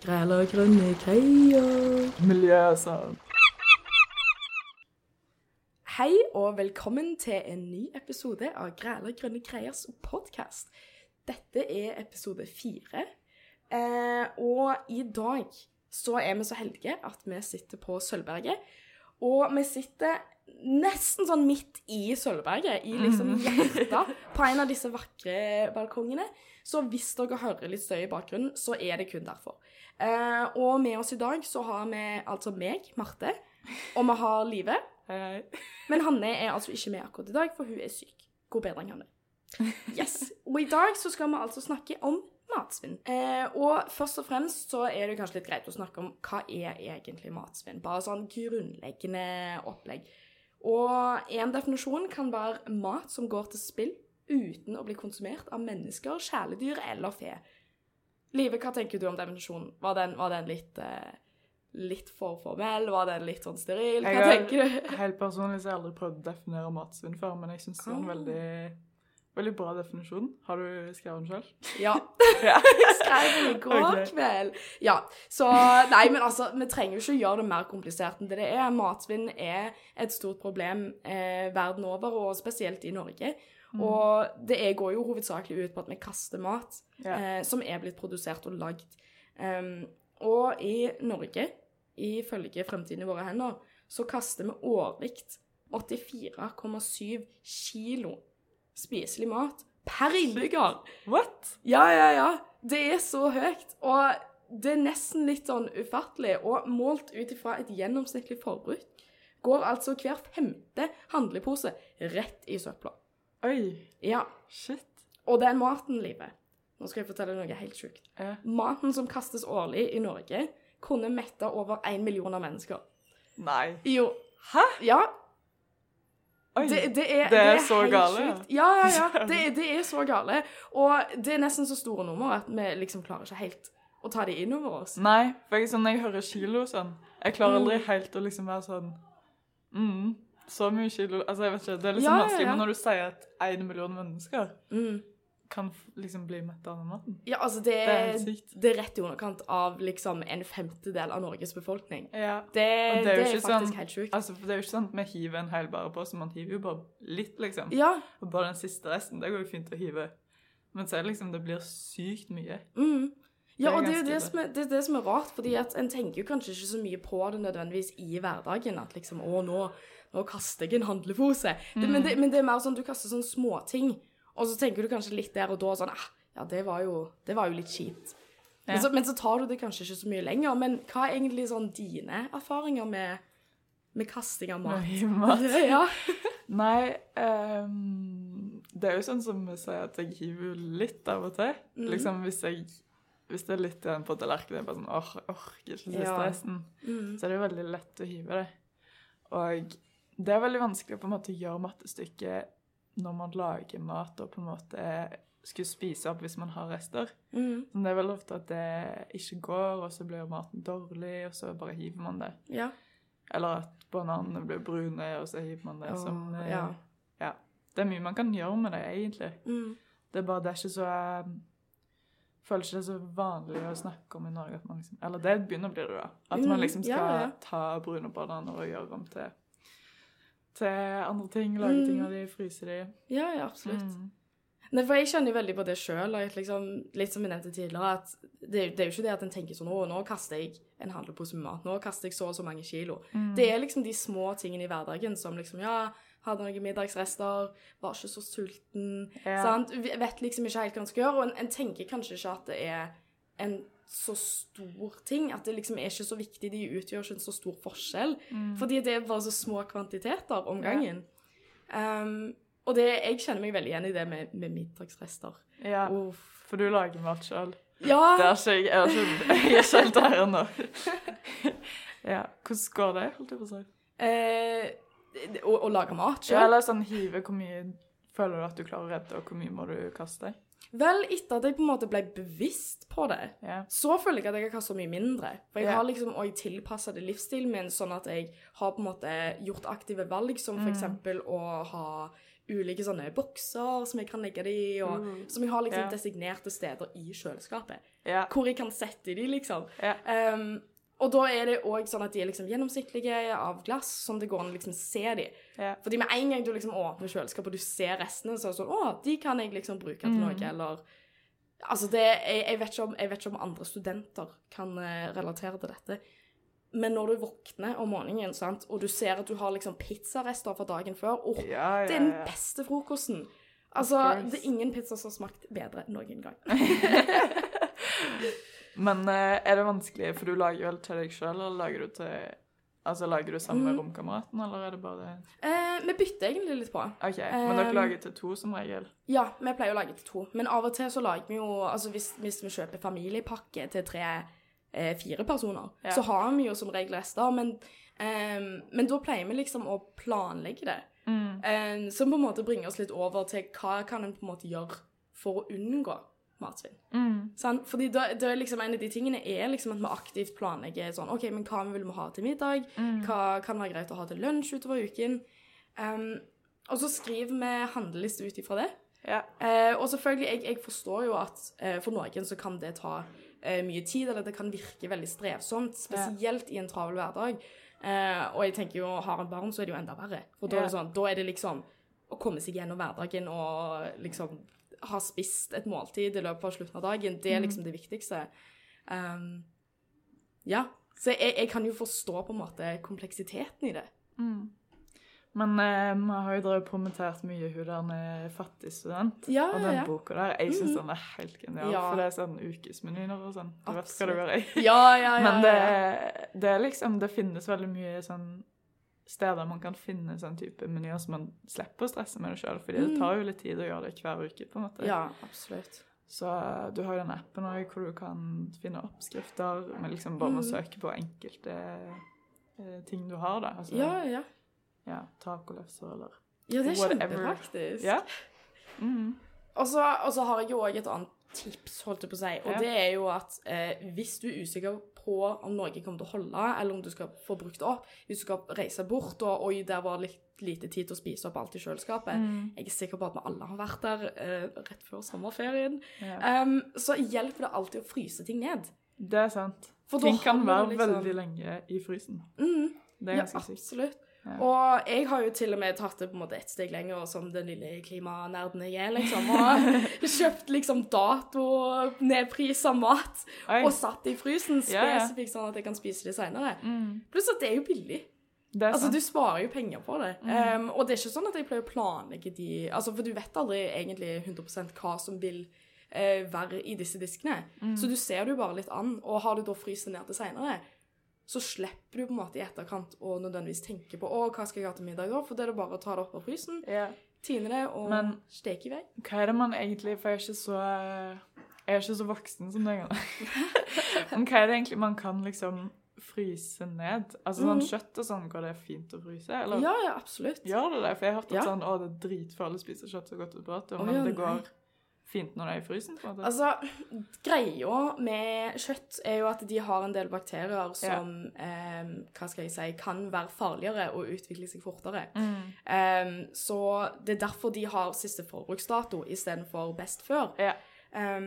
Græler grønne greier. Miljø, sånn. Hei og velkommen til en ny episode av Græler grønne greiers podkast. Dette er episode fire. Eh, og i dag så er vi så heldige at vi sitter på Sølvberget. Og vi sitter nesten sånn midt i Sølvberget, i liksom hjertet på en av disse vakre balkongene. Så hvis dere hører litt støy i bakgrunnen, så er det kun derfor. Eh, og med oss i dag så har vi altså meg, Marte, og vi har Live. Men Hanne er altså ikke med akkurat i dag, for hun er syk. God bedring, Hanne. Yes. Og i dag så skal vi altså snakke om matsvinn. Eh, og først og fremst så er det kanskje litt greit å snakke om hva er egentlig matsvinn. Bare sånn grunnleggende opplegg. Og en definisjon kan være mat som går til spill uten å bli konsumert av mennesker, kjæledyr eller fe. Live, hva tenker du om definisjonen? Var den, var den litt, eh, litt for formell? Var den litt sånn steril? Hva Jeg tenker du? Helt personlig så har jeg aldri prøvd å definere matsvinn før, men jeg syns det er en Ah. veldig, veldig bra definisjon. Har du skrevet den sjøl? Ja. Jeg skrev den i går okay. kveld. Ja, så Nei, men altså, vi trenger jo ikke å gjøre det mer komplisert enn det det er. Matsvinn er et stort problem eh, verden over, og spesielt i Norge. Mm. Og det er, går jo hovedsakelig ut på at vi kaster mat yeah. eh, som er blitt produsert og lagd. Um, og i Norge, ifølge Fremtiden i våre hender, så kaster vi årlig 84,7 kilo spiselig mat per innbygger. What? Ja, ja, ja. Det er så høyt. Og det er nesten litt sånn ufattelig. Og målt ut ifra et gjennomsnittlig forbruk går altså hver femte handlepose rett i søpla. Oi. Ja. Shit. Og den maten, Live Nå skal jeg fortelle noe helt sjukt. Ja. Maten som kastes årlig i Norge, kunne mette over én million av mennesker. Nei. Jo. Hæ? Ja, Oi. det, det, er, Det er så helt gale, ja. Ja, ja, ja. Det, det er så gale. Og det er nesten så store nummer at vi liksom klarer ikke helt å ta det inn over oss. Nei, for jeg, sånn, jeg hører kilo sånn Jeg klarer Mm. aldri helt å liksom være sånn mm, Så mye kilo Altså, jeg vet ikke. Det er liksom Ja, ja, vanskelig. ja. Men når du sier at én million mennesker Mm. Kan liksom bli mett av den maten Ja, altså det, Det er sykt. det er rett i underkant av liksom en femtedel av Norges befolkning. Ja. Det, det er, jo er faktisk sånn- helt sjukt. Altså, Det er jo ikke sånn at vi hiver en hel bærepose, man hiver jo bare litt, liksom. Ja. Og bare den siste resten, det går jo fint å hive. Men så er det liksom, det blir sykt mye. Mm. Ja, og det er jo det som er, det, det som er rart, fordi at en tenker jo kanskje ikke så mye på det nødvendigvis i hverdagen. At liksom Å, nå, nå kaster jeg en handlepose. Det, men, det, men det er mer sånn du kaster sånne småting, og så tenker du kanskje litt der og da sånn ah, Ja, det var jo, det var jo litt kjipt. Men, så, men så tar du det kanskje ikke så mye lenger. Men hva er egentlig sånn dine erfaringer med, med kasting av mat? Nei, mat. ja. Nei, um, det er jo sånn som vi sier at jeg hiver jo litt av og til. Mm. Liksom hvis jeg hvis det er litt igjen på tallerkenen, bare sånn, åh, jeg orker ikke siste Ja. Mm. så er det jo veldig lett å hive det. Og det er veldig vanskelig å på en måte gjøre mattestykket når man lager mat og på en måte skulle spise opp hvis man har rester. Mm. Men det er veldig ofte at det ikke går, og så blir maten dårlig, og så bare hiver man det. Ja. Eller at bananene blir brune, og så hiver man det. oh, som, eh, ja. ja. Det er mye man kan gjøre med det, egentlig. Mm. Det er bare det er ikke så jeg Føler ikke det er så vanlig å snakke om i Norge. Liksom, eller det begynner å bli det, da. At man Mm, liksom skal ja, ja. ta brune bananer og gjøre om til, til andre ting. Lage ting Mm. av de, fryse de. ja, ja, absolutt. Mm. Nei, for jeg kjenner jo veldig på det sjøl, liksom, litt som vi nevnte tidligere, at det, det er jo ikke det at en tenker sånn Å, nå kaster jeg en handlepose med mat. Nå kaster jeg så og så mange kilo. Mm. Det er liksom de små tingene i hverdagen som liksom Ja, hadde noen middagsrester, var ikke så sulten. Ja. Sant? Vet liksom ikke helt hva en skal gjøre. Og en, en tenker kanskje ikke at det er en så stor ting. At det liksom er ikke så viktig. De utgjør ikke en så stor forskjell. Mm. Fordi det er bare så små kvantiteter om Ja. gangen. Um, og det, jeg kjenner meg veldig igjen i det med, med middagsrester. ja. Uff. For du lager mat sjøl. Ja! Det er ikke jeg. Jeg er ikke, helt der ennå. ja. Hvordan går det, holdt jeg på å si? Eh, å, å lage mat Ja, eller sånn hive, hvor mye føler du at du klarer å redde, og hvor mye må du kaste? Vel, etter at jeg på en måte ble bevisst på det, Ja. så føler jeg at jeg har kastet mye mindre. For jeg Ja. har liksom og jeg tilpasset det livsstilen min sånn at jeg har på en måte gjort aktive valg, som for Mm. å ha ulike sånne bokser som jeg kan legge det i, og Mm. som jeg har liksom Ja. designerte steder i kjøleskapet. Hvor jeg kan sette de, liksom. Um, og da er det òg sånn at de er liksom gjennomsiktige av glass, som det går an å liksom se de. Ja. Fordi med en gang du liksom åpner kjøleskapet og du ser restene, så er det sånn Å, de kan jeg liksom bruke til noe, eller Altså, det jeg, jeg, vet om, jeg vet ikke om andre studenter kan eh, relatere til dette. Men når du våkner om morgenen, sant, og du ser at du har liksom pizzarester fra dagen før åh, Ja, ja, Det er den beste frokosten. Altså, det er ingen pizza som har smakt bedre noen gang. Men eh, er det vanskelig, for du lager vel til deg sjøl, eller lager du til Altså, lager du sammen med Mm. romkameraten, eller er det bare Eh, vi bytter egentlig litt på. OK, men dere Um, lager til to som regel? Ja, vi pleier å lage til to. Men av og til så lager vi jo Altså hvis, hvis vi kjøper familiepakke til tre-fire personer, Ja. så har vi jo som regel rester. Men, eh, men da pleier vi liksom å planlegge det. Mm. Ehm, som på en måte bringer oss litt over til hva kan en på en måte gjøre for å unngå matsvinn. Mm. Fordi da, da liksom en av de tingene er liksom at vi aktivt planlegger sånn OK, men hva vil vi ha til middag? Mm. Hva kan være greit å ha til lunsj utover uken? Um, og så skriver vi handleliste ut ifra det. Ja. Uh, og selvfølgelig, jeg, jeg forstår jo at uh, for noen så kan det ta uh, mye tid, eller det kan virke veldig strevsomt, spesielt i en travel hverdag. Og jeg tenker jo, har en barn, så er det jo enda verre. For da, er det sånn, da er det liksom å komme seg gjennom hverdagen og liksom ha spist et måltid i løpet av slutten av dagen, det er liksom det viktigste. Um, ja. Så jeg, jeg kan jo forstå på en måte kompleksiteten i det. Mm. Men eh, har jo drevet promotert mye hun der fattig student. Ja, Og den ja. boka der, jeg syns Mhm. den er helt genial. Ja. For det er sånn ukesmenyer og sånn. Du vet hva du gjør, jeg. Ja, ja, ja. Men det, det er liksom Det finnes veldig mye sånn steder man kan finne sånn type menyer som man slipper å stresse med det sjøl. Fordi det Mm. tar jo litt tid å gjøre det hver uke, på en måte. Ja, absolutt. Så eh, du har jo den appen også, hvor du kan finne oppskrifter med liksom bare med å Mhm. søke på enkelte eh, ting du har, da. Altså, Ja, ja. ja tacolefser eller Ja, det er Whatever. kjempepraktisk. Ja. Mm. Så og så har jeg jo òg et annet tips, holdt jeg på å si, og Ja. det er jo at eh, hvis du er usikker på om Norge kommer til å holde, eller om du skal få brukt det opp, hvis du skal reise bort, og oi, der var litt lite tid til å spise opp alt i kjøleskapet Mm. Jeg er sikker på at vi alle har vært der eh, rett før sommerferien. Ja. Um, så hjelper det alltid å fryse ting ned. Det er sant. For Ting kan være liksom- veldig lenge i frysen. Mm, Det er ja, ganske sykt. absolutt. Og jeg har jo til og med tatt det på en måte ett steg lenger, som den lille klimanerden jeg er, liksom. Og kjøpt liksom dato-nedprisa mat Oi. og satt det i frysen spesifikt sånn at jeg kan spise det seinere. Mm. Pluss at det er jo billig. Er Altså, du sparer jo penger på det. Mm. Um, og det er ikke sånn at jeg pleier å planlegge de Altså, for du vet aldri egentlig 100 hva som vil uh, være i disse diskene. Mm. Så du ser det jo bare litt an. Og har du da fryst ned til seinere, så slipper du på en måte i etterkant å nødvendigvis tenke på å, hva skal jeg ha til middag da? For det er det bare å ta det opp av frysen, yeah. tine det og Men- steke i vei. Hva er det man egentlig For jeg er ikke så Jeg er ikke så voksen som deg. Men hva er det egentlig man kan liksom fryse ned? Altså sånn mm. kjøtt og sånn, går det fint å fryse? Eller Ja, ja, absolutt. gjør det det? For jeg har hørt at Ja. sånn Å, det er dritfarlig å spise kjøtt så godt du prater, men ja, det går. Fint når det er i frysen? på en måte. Altså, greia med kjøtt er jo at de har en del bakterier som eh, hva skal jeg si, kan være farligere og utvikle seg fortere. Mm. Um, så det er derfor de har siste forbruksdato istedenfor best før. Ja. Eh,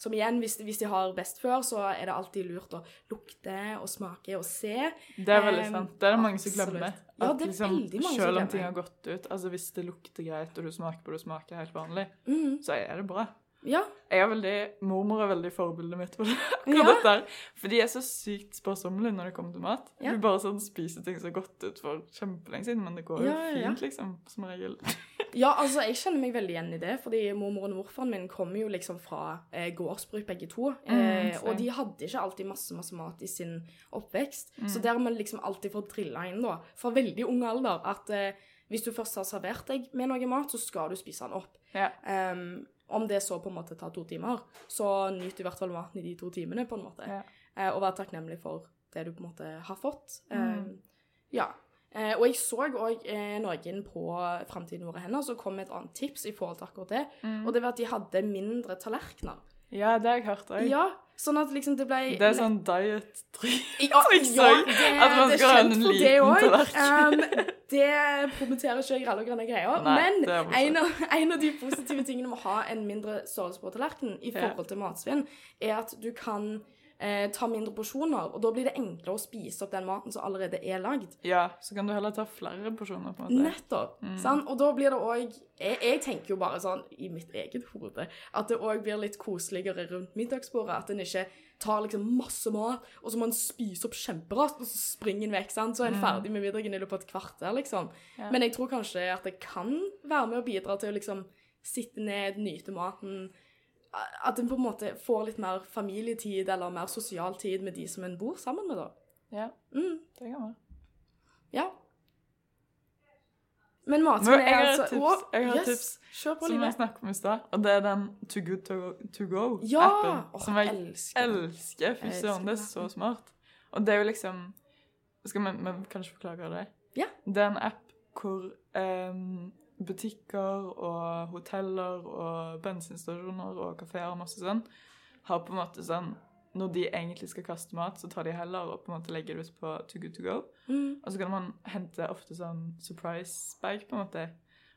som igjen, hvis, hvis de har best før, så er det alltid lurt å lukte og smake og se. Det er veldig sant. Det er det mange som glemmer. Ja, det er liksom, veldig mange som Selv om ting har gått ut, altså hvis det lukter greit, og du smaker på det, smaker helt vanlig, Mm, så er det bra. Ja. Jeg er veldig, Mormor er veldig forbildet mitt på det. Ja. dette her. For de er så sykt sparsommelige når det kommer til mat. Ja. Du bare sånn spiser ting som har gått ut for kjempelenge siden, men det går jo Ja, fint, liksom, som regel. Ja, altså, jeg kjenner meg veldig igjen i det, fordi mormoren og morfaren min kommer jo liksom fra eh, gårdsbruk begge to, eh, mm, og de hadde ikke alltid masse, masse mat i sin oppvekst, Mm. så der har man liksom alltid fått drilla inn da, fra veldig ung alder, at eh, hvis du først har servert deg med noe mat, så skal du spise den opp. Ja. Em, om det så på en måte tar to timer, så nyt i hvert fall maten i de to timene, på en måte. Ja. Eh, og vær takknemlig for det du på en måte har fått. Mm. Eh, ja. Eh, og jeg så òg eh, noen på Framtiden våre hender som kom med et annet tips i forhold til akkurat det. Mm. Og det var at de hadde mindre tallerkener. Ja, det har jeg hørt òg. Ja, sånn at liksom det ble Det er sånn diet-triks. ja, triks ja, det, At man skal ha en liten tallerken. Um, det promoterer ikke jeg alle grønne greier. Nei, men en av, en av de positive tingene med å ha en mindre størrelse på tallerkenen i forhold til matsvinn, er at du kan eh, ta mindre porsjoner, og da blir det enklere å spise opp den maten som allerede er lagd. Ja, så kan du heller ta flere porsjoner, på en måte. Nettopp. sant? Og da blir det òg jeg, jeg tenker jo bare sånn i mitt eget hode at det òg blir litt koseligere rundt middagsbordet. At en ikke tar liksom masse mat, og så må han spise opp kjemperaskt, og så springer han vekk. sant? Så er en ferdig med middagen i løpet av et kvarter, liksom. Ja. Men jeg tror kanskje at det kan være med å bidra til å liksom sitte ned, nyte maten. At en på en måte får litt mer familietid eller mer sosial tid med de som en bor sammen med, da. Ja, Mm, det kan være. ja. Men matsvinn jeg er har et altså tips. Jeg har yes. tips Kjør på, Som jeg snakket om i stad, og det er den To Good To, to Go-appen. Ja! Som jeg elsker elsker. Fy søren, det er så smart. Og det er jo liksom Skal vi, vi kanskje forklare det? Ja. Det er en app hvor um, butikker og hoteller og bensinstasjoner og kafeer og masse sånn har på en måte sånn Når de egentlig skal kaste mat, så tar de heller og på en måte legger det ut på Too Good To Go. Mm. Og så kan man hente ofte sånn surprise bag, på en måte.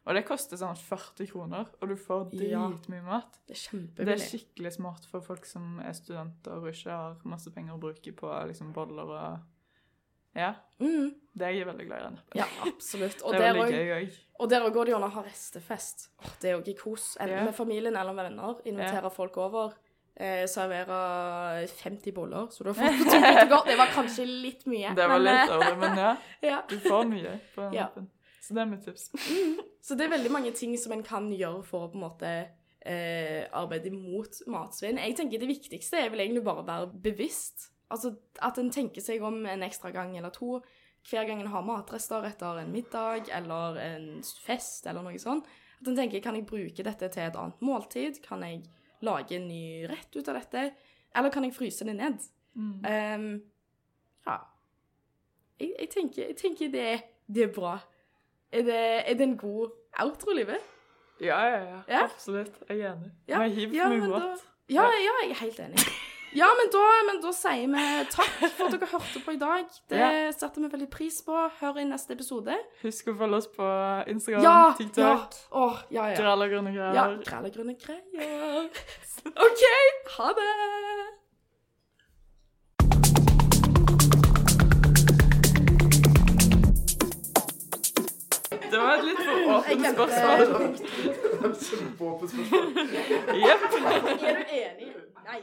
Og det koster sånn 40 kroner, og du får Ja. dritmye mat. Det er Det er skikkelig smart for folk som er studenter og ikke har masse penger å bruke på liksom boller og Ja. Mm. Det er jeg veldig glad i den. Ja, absolutt. Og det er veldig òg gøy òg. og der går det jo an å ha restefest. Oh, det er jo ikke kos. Enten Ja. med familien eller med venner. Invitere folk over. Eh, servere 50 boller, så du har fått på to godt. Det var kanskje litt mye. Det var men, litt eh, over, men ja. ja. Du får mye på den Ja. appen. Så det er mitt tips. Så det er veldig mange ting som en kan gjøre for å på en måte eh, arbeide mot matsvinn. Jeg tenker det viktigste er vel egentlig bare å være bevisst. Altså at en tenker seg om en ekstra gang eller to hver gang en har matrester etter en middag eller en fest eller noe sånt. At en tenker kan jeg bruke dette til et annet måltid? Kan jeg lage en ny rett ut av dette? Eller kan jeg fryse det ned? Mm. Um, ja. Jeg, jeg, tenker, jeg tenker det, det er bra. Er det, er det en god outro, Live? Ja, ja, ja, Ja. Absolutt. Jeg er enig. Ja, men hiv ja, men mye da- Ja, ja, jeg er helt enig. Ja, men da, men da sier vi takk for at dere hørte på i dag. Det Ja. setter vi veldig pris på. Hør i neste episode. Husk å følge oss på Instagram, Ja! ja. TikTok, Åh, ja, ja. Gralla grønne greier. Ja, grelle grønne greier. OK, ha det! Det var et litt for åpent spørsmål. Kjempeåpent spørsmål. Jepp. Er du enig? Nei.